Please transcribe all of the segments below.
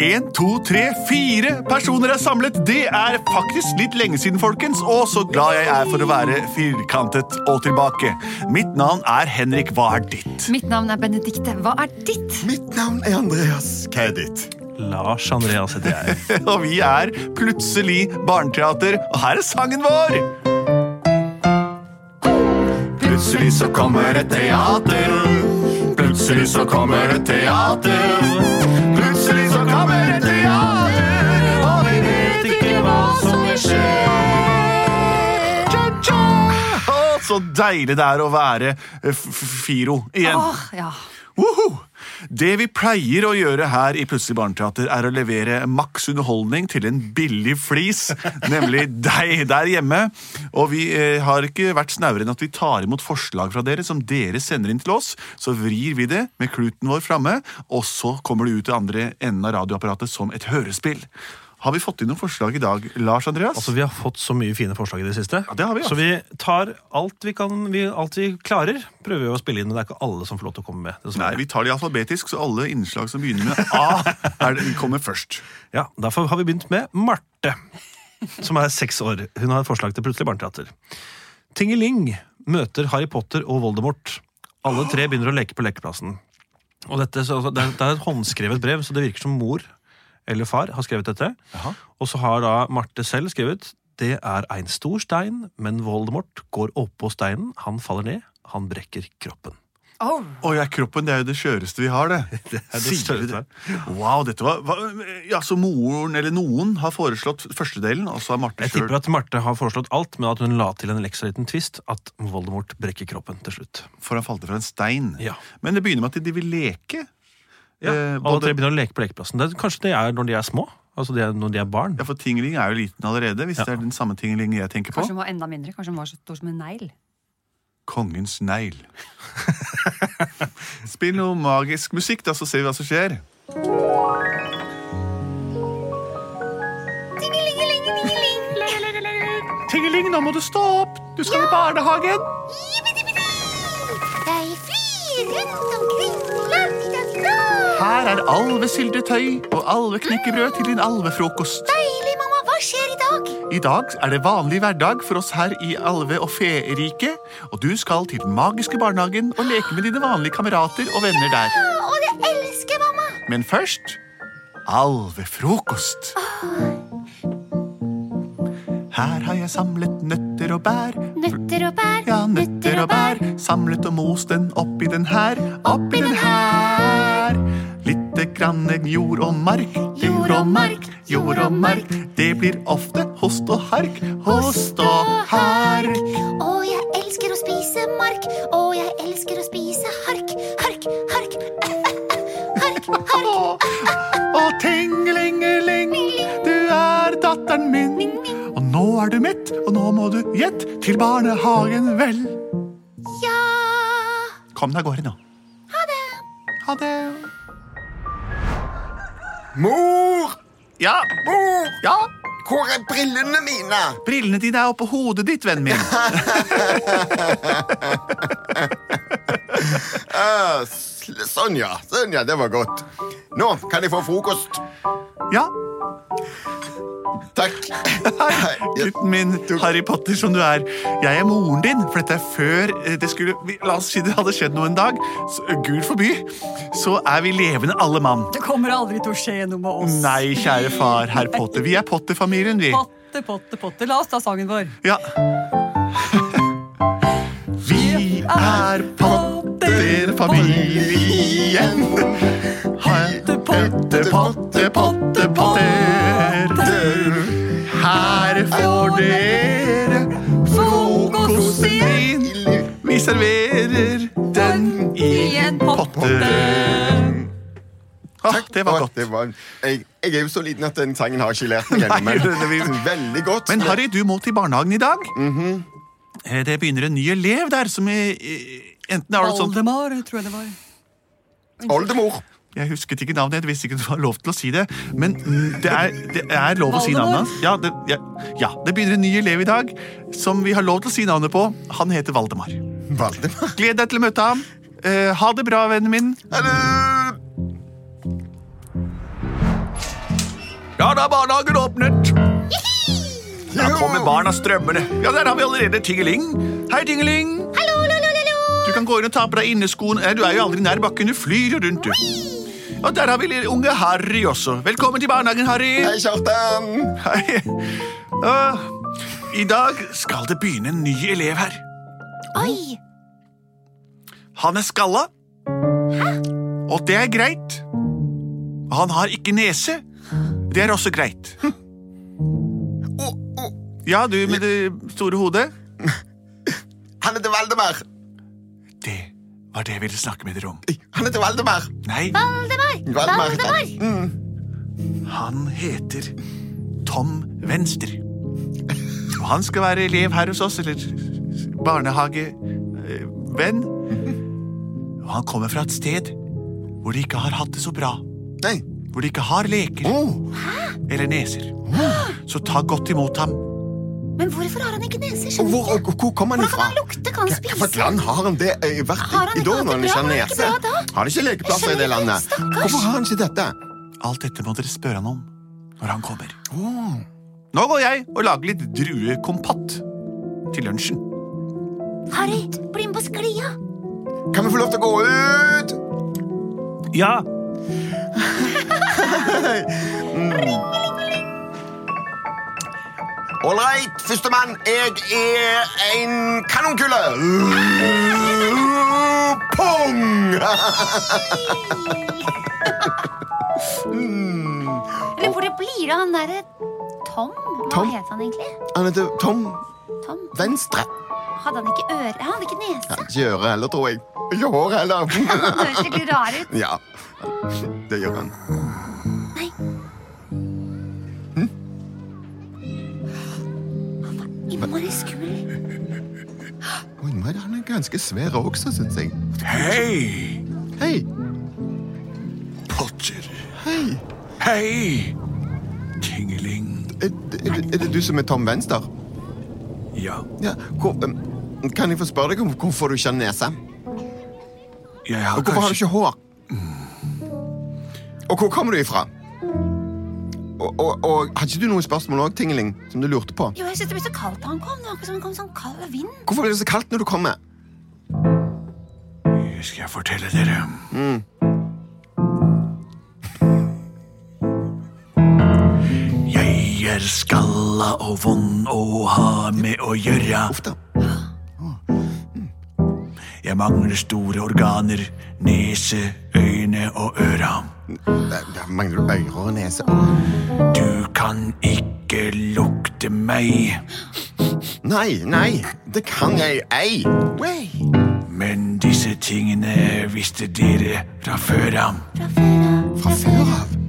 En, to, tre, fire personer er samlet. Det er faktisk litt lenge siden, folkens. Og så glad jeg er for å være firkantet og tilbake. Mitt navn er Henrik. Hva er ditt? Mitt navn er Benedikte. Hva er ditt? Mitt navn er Andreas. Hva er ditt? Lars Andreas heter jeg. Og vi er Plutselig barneteater, og her er sangen vår! Plutselig så kommer et teater. Plutselig så kommer et teater. Så deilig det er å være eh, Firo igjen. Åh, ja. Woohoo! Det vi pleier å gjøre her i Plutselig barneteater, er å levere maks underholdning til en billig flis, nemlig deg der hjemme. Og vi eh, har ikke vært snauere enn at vi tar imot forslag fra dere som dere sender inn til oss. Så vrir vi det med kluten vår framme, og så kommer det ut til andre enden av radioapparatet som et hørespill. Har vi fått inn noen forslag i dag, Lars Andreas? Altså, Vi har fått så mye fine forslag i det siste. Ja, det har vi, ja. Så vi tar alt vi kan, vi, alt vi klarer, prøver vi å spille inn. Men det er ikke alle som får lov til å komme med. Nei, vi tar det alfabetisk, så alle innslag som begynner med A, er det, kommer først. Ja, Derfor har vi begynt med Marte, som er seks år. Hun har et forslag til Plutselig barneteater. Tingeling møter Harry Potter og Voldemort. Alle tre begynner å leke på lekeplassen. Og dette, så, det, er, det er et håndskrevet brev, så det virker som mor eller far har skrevet dette. Aha. Og så har da Marte selv skrevet Det er en stor stein, men Voldemort går oppå steinen, han faller ned, han brekker kroppen. Oh. oh ja, kroppen det er jo det skjøreste vi har, det. Det er det Sier det? Wow, dette var, var, Ja, Så moren eller noen har foreslått førstedelen, og så har Marte Jeg tipper at Marte har foreslått alt, men at hun la til en leksa liten twist at Voldemort brekker kroppen til slutt. For han falt fra en stein. Ja. Men det begynner med at de vil leke. Ja, Eh, Alle at tre begynner å leke på lekeplassen. Det, kanskje det er når de er små? Altså de er, når de er barn? Ja, For Tingeling er jo liten allerede, hvis Ja. det er den samme Tingeling jeg tenker på. Kanskje hun var enda mindre. Kanskje hun var så stor som en negl. Kongens negl. Spill noe magisk musikk, da, så ser vi hva som skjer. Tingeling, nå må du stå opp! Du skal i barnehagen! Jeg flyr rundt omkring. Her er alvesyltetøy og alveknekkebrød til din alvefrokost. Deilig, mamma. Hva skjer i dag? I dag er det vanlig hverdag for oss her i alve- og fe-riket, og du skal til den magiske barnehagen og leke med dine vanlige kamerater og venner der. Og det elsker mamma. Men først alvefrokost. Her har jeg samlet nøtter og bær. Nøtter og bær, Ja, nøtter og bær. Samlet og most den oppi den her, oppi den grann jord og mark, jord og mark, jord og mark. Det blir ofte host og hark, host og hark. Å, jeg elsker å spise mark. Å, jeg elsker å spise hark, hark, hark. Hark, hark. Og tingelingeling, du er datteren min. Og nå er du mett, og nå må du gjett til barnehagen, vel. Ja. Kom deg av gårde nå. Ha det. Ha det. Mor! Ja, Mor! ja. Hvor er brillene mine? Brillene dine er oppå hodet ditt, vennen min. Ah, sånn, ja. Sånn, ja. Det var godt. Nå kan jeg få frokost. Ja, Takk. gutten min, Harry Potter som du er. Jeg er moren din, for dette er før eh, det skulle La oss si det hadde skjedd noe en dag. Så, Gud forby. Så er vi levende alle mann. Det kommer aldri til å skje noe med oss. Nei, kjære far, herr Potter. Vi er Potter-familien, vi. Potte, potte, potte. La oss ta sangen vår. Ja. Vi er Potter-familien. Potter, potte, potte, potte, potter. Får dere frokosten din. Vi serverer den i en potte. Ah, Takk. det var godt. det var, jeg, jeg er jo så liten at den sangen har ikke lært meg ennå, veldig godt. Men Harry, du må til barnehagen i dag. Eh, Det begynner en ny elev der som er, eh, enten er det sånn tror jeg det var. Oldemor. Jeg husket ikke navnet, jeg visste ikke du det var lov til å si det. Men det er, det er lov å si navnet hans. Ja det, ja, ja, det begynner en ny elev i dag som vi har lov til å si navnet på. Han heter Valdemar. Valdemar. Gled deg til å møte ham. Eh, ha det bra, vennen min. Hallo! Ja, da er barnehagen åpnet. Da kommer barna strømmende. Ja, der har vi allerede Tingeling. Hei, Tingeling. Hallo, hallo, hallo. Du kan gå inn og ta på deg inneskoen. Du er jo aldri nær bakken, du flyr jo rundt, du. Og der har vi lille unge Harry også. Velkommen til barnehagen, Harry. Hei, Kjartan. Hei. Åh, I dag skal det begynne en ny elev her. Oi. Han er skalla. Og det er greit. Og han har ikke nese. Det er også greit. Å, Ja, du med det store hodet. han heter Valdemar. Det var det jeg ville snakke med dere om. Han heter Valdemar. Nei, Valdemar. Valdemar. Mm. han heter Tom Venstre. Og han skal være elev her hos oss, eller barnehagevenn. Og han kommer fra et sted hvor de ikke har hatt det så bra. Nei. Hvor de ikke har leker Oh. eller neser. Så ta godt imot ham. Men hvorfor har han ikke nese? Skjønner hvor, ikke. hvor kommer han Hvordan kan ifra? han lukte? Kan han spise? land har han det eh, vært i, i ikke da når han ikke har ikke nese? Har de ikke lekeplasser i det landet? stakkars. Hvorfor har han ikke dette? Alt dette må dere spørre han om når han kommer. Oh. Nå går jeg og lager litt druekompott til lunsjen. Harry, bli med på sklia. Kan vi få lov til å gå ut? Ja, All right, førstemann. Jeg er en kanonkule. Pung! Eller hvor det blir av han derre Tom? Hva Tom? het han egentlig? Han heter Tom Tom? Venstre. Hadde han ikke øre? Han hadde ikke nese. Ja, ikke øre heller, tror jeg. Ikke hår heller. Han høres skikkelig rar ut. ja, det gjør han. Innmari skummel. Og innmari han er ganske svær også, syns jeg. Hei, Hei. Potter. Hei. Hei, Tingeling. Er, er, det- er det du som er Tom Venstre? Ja, Ja, hvor, kan jeg få spørre deg om hvorfor du ikke har nese? jeg har Og hvorfor har du ikke hår? Og hvor kommer du ifra? Og, og, og Hadde ikke du noen spørsmål òg, Tingeling, som du lurte på? Jo, jeg synes det ble så kaldt da han kom. Det var det kom sånn kald vind. Hvorfor blir det så kaldt når du kommer? Det skal jeg fortelle dere. Mm. Jeg er skalla og vond å ha med å gjøre. Da. Jeg mangler store organer, nese, øyne og øra. Der mangler du ører og nese. Du kan ikke lukte meg, Nei, nei, det kan jeg ei. Wey. men disse tingene visste dere fra før av. Fra før av.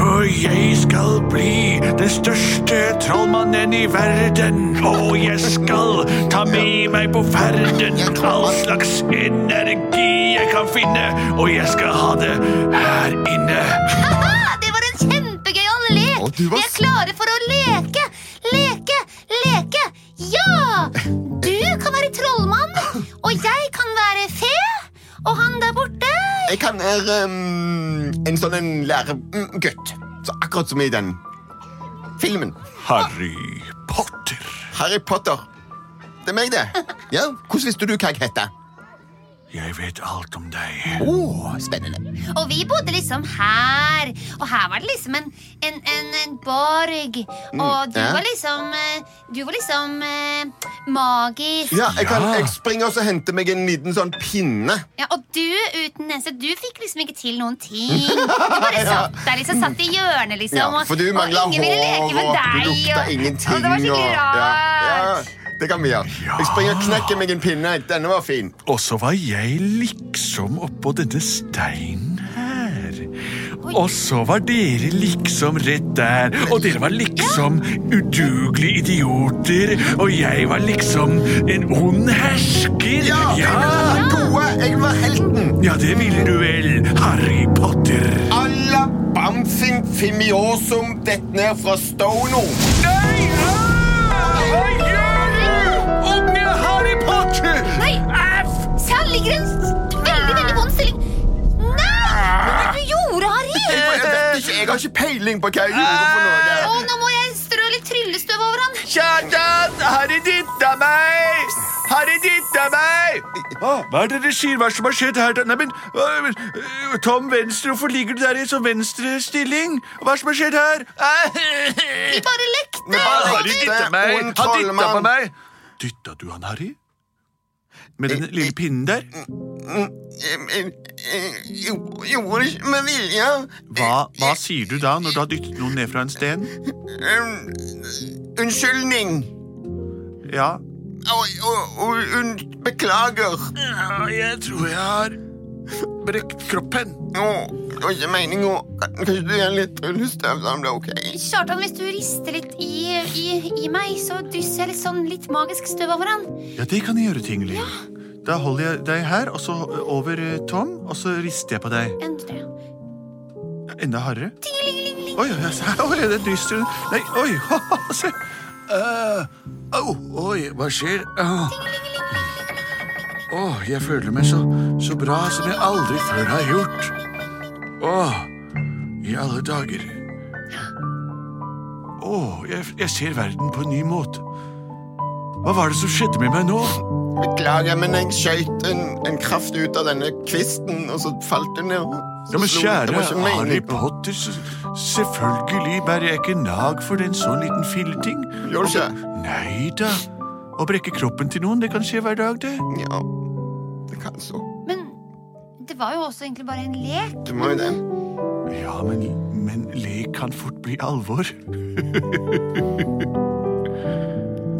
For jeg skal bli den største trollmannen i verden. Og jeg skal ta med meg på ferden all slags energi jeg kan finne. Og jeg skal ha det her inne. Haha, det var en kjempegøyal lek! Å, Vi er klare for å leke! Leke! Leke! Ja! Du kan være trollmann, og jeg kan være fe. Og han der borte Jeg kan være em, en sånn en læregutt. Så akkurat som i den filmen. Harry Potter. Harry Potter. Det er meg, det. Ja, Hvordan visste du hva jeg heter? Jeg vet alt om deg. Oh, spennende. Og vi bodde liksom her. Og her var det liksom en, en, en, en borg. Og du ja. var liksom eh, Du var liksom uh, magisk. Ja, jeg kan jeg springer og henter meg en liten sånn pinne. Ja, og du uten nese, du fikk liksom ikke til noen ting. Du bare satt der liksom, satt i hjørnet, liksom. Ja, og- for du mangla hår, og deg, du lukta og- ingenting. Og det var skikkelig og- rart. Ja, ja, det kan vi gjøre. Jeg springer og knekker meg en pinne. Denne var fin. Og så var jeg liksom oppå denne steinen her. Og så var dere liksom rett der. Og dere var liksom udugelige idioter. Og jeg var liksom en ond hersker. Ja! Gode, jeg var helten. Ja, det ville du vel, Harry Potter. Alla bamfin fimiosum dett ned fra Stono. Nei! Jeg har ikke peiling på hva jeg gjorde for noe. Å, nå må jeg strø litt tryllestøv over han. Kjartan, Harry dytta meg! Harry dytta meg! Hva er det dere sier? Hva det som har skjedd her? Nei, men, øh, men, øh, Tom Venstre, hvorfor ligger du der i sånn venstrestilling? Hva som har skjedd her? Vi bare lekte. Vi bare dytta meg! Han dytta på meg! Dytta du han, Harry? Med den lille pinnen der? Jeg gjorde ikke med vilje. Hva, hva sier du da når du har dyttet noen ned fra en sten? Um, Unnskyldning. Ja, Og, og, og un, beklager. ja jeg tror jeg har brekt kroppen. Nå, det var ikke meningen Kanskje du gjør litt tryllestøv, så blir ok? Kjartan, hvis du rister litt i, i, i meg, så drysser jeg litt sånn litt magisk støv over han. Ja, det kan jeg gjøre, Tingling. Da holder jeg deg her, og så over eh, Tom, og så rister jeg på deg. Enda tre. Enda hardere. Oi, oi, det dyster Nei, oi, se. Uh, oh, oi, hva skjer? Åh, oh, jeg føler meg så, så bra som jeg aldri før har gjort. Åh, i alle dager. Åh, jeg, jeg ser verden på en ny måte. Hva var det som skjedde med meg nå? Beklager, men jeg skøyt en, en kraft ut av denne kvisten, og så falt den ned. Ja, men kjære Harry. Potter, selvfølgelig bærer jeg ikke nag for en sånn liten filleting. Gjør du ikke? Nei da. Å brekke kroppen til noen, det kan skje hver dag, det. Ja, det kan så. Men det var jo også egentlig bare en lek. Det må jo det. Ja, men, men lek kan fort bli alvor.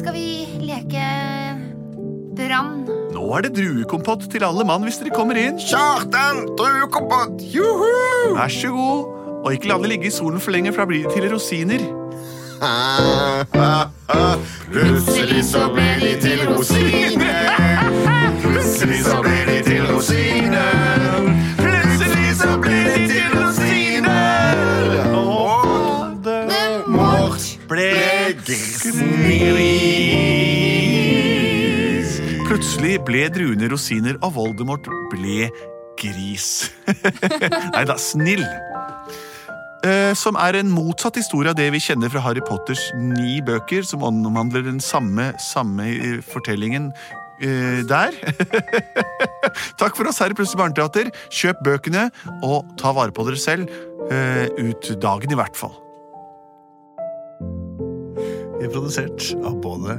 Skal vi leke brann? Nå er det druekompott til alle mann hvis dere kommer inn. Kjartan, druekompott! Juhu! Vær så god. Og ikke la det ligge i solen for lenge, for da blir det til rosiner. Ah, ah, ah. Plutselig så ble de til rosiner. Ble druene rosiner, og Voldemort ble gris. Nei da, snill. Eh, som er en motsatt historie av det vi kjenner fra Harry Potters ni bøker, som omhandler den samme, samme eh, fortellingen eh, der. Takk for oss her i Plutselig barneteater. Kjøp bøkene, og ta vare på dere selv. eh, ut dagen, i hvert fall. Vi er produsert av både